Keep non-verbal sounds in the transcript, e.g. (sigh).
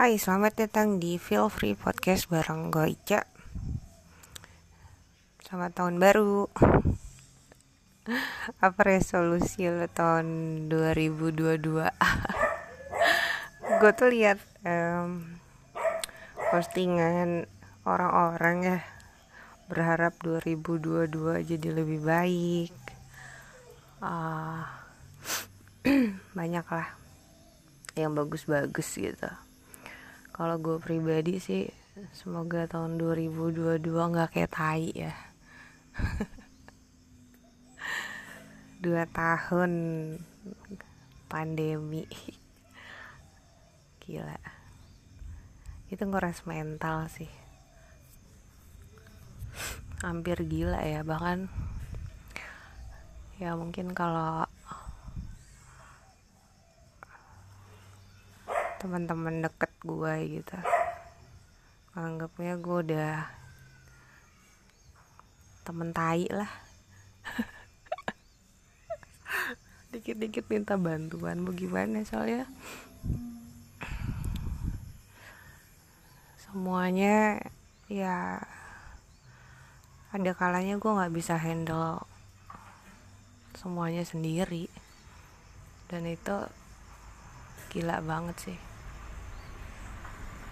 Hai, selamat datang di Feel Free Podcast bareng gue Selamat tahun baru. (laughs) Apa resolusi lo tahun 2022 (laughs) Gue tuh lihat um, postingan orang-orang ya Berharap 2022 jadi lebih baik. (clears throat) Uh, Banyak lah yang bagus-bagus gitu kalau gue pribadi sih semoga tahun 2022 nggak kayak tai ya. (laughs) Dua tahun pandemi. Gila. Itu nguras mental sih. Hampir gila ya bahkan ya mungkin kalau teman-teman deket gue gitu. Anggapnya gue udah temen tai lah. (laughs) Dikit-dikit minta bantuan bagaimana soalnya? Semuanya ya ada kalanya gue nggak bisa handle semuanya sendiri. Dan itu gila banget sih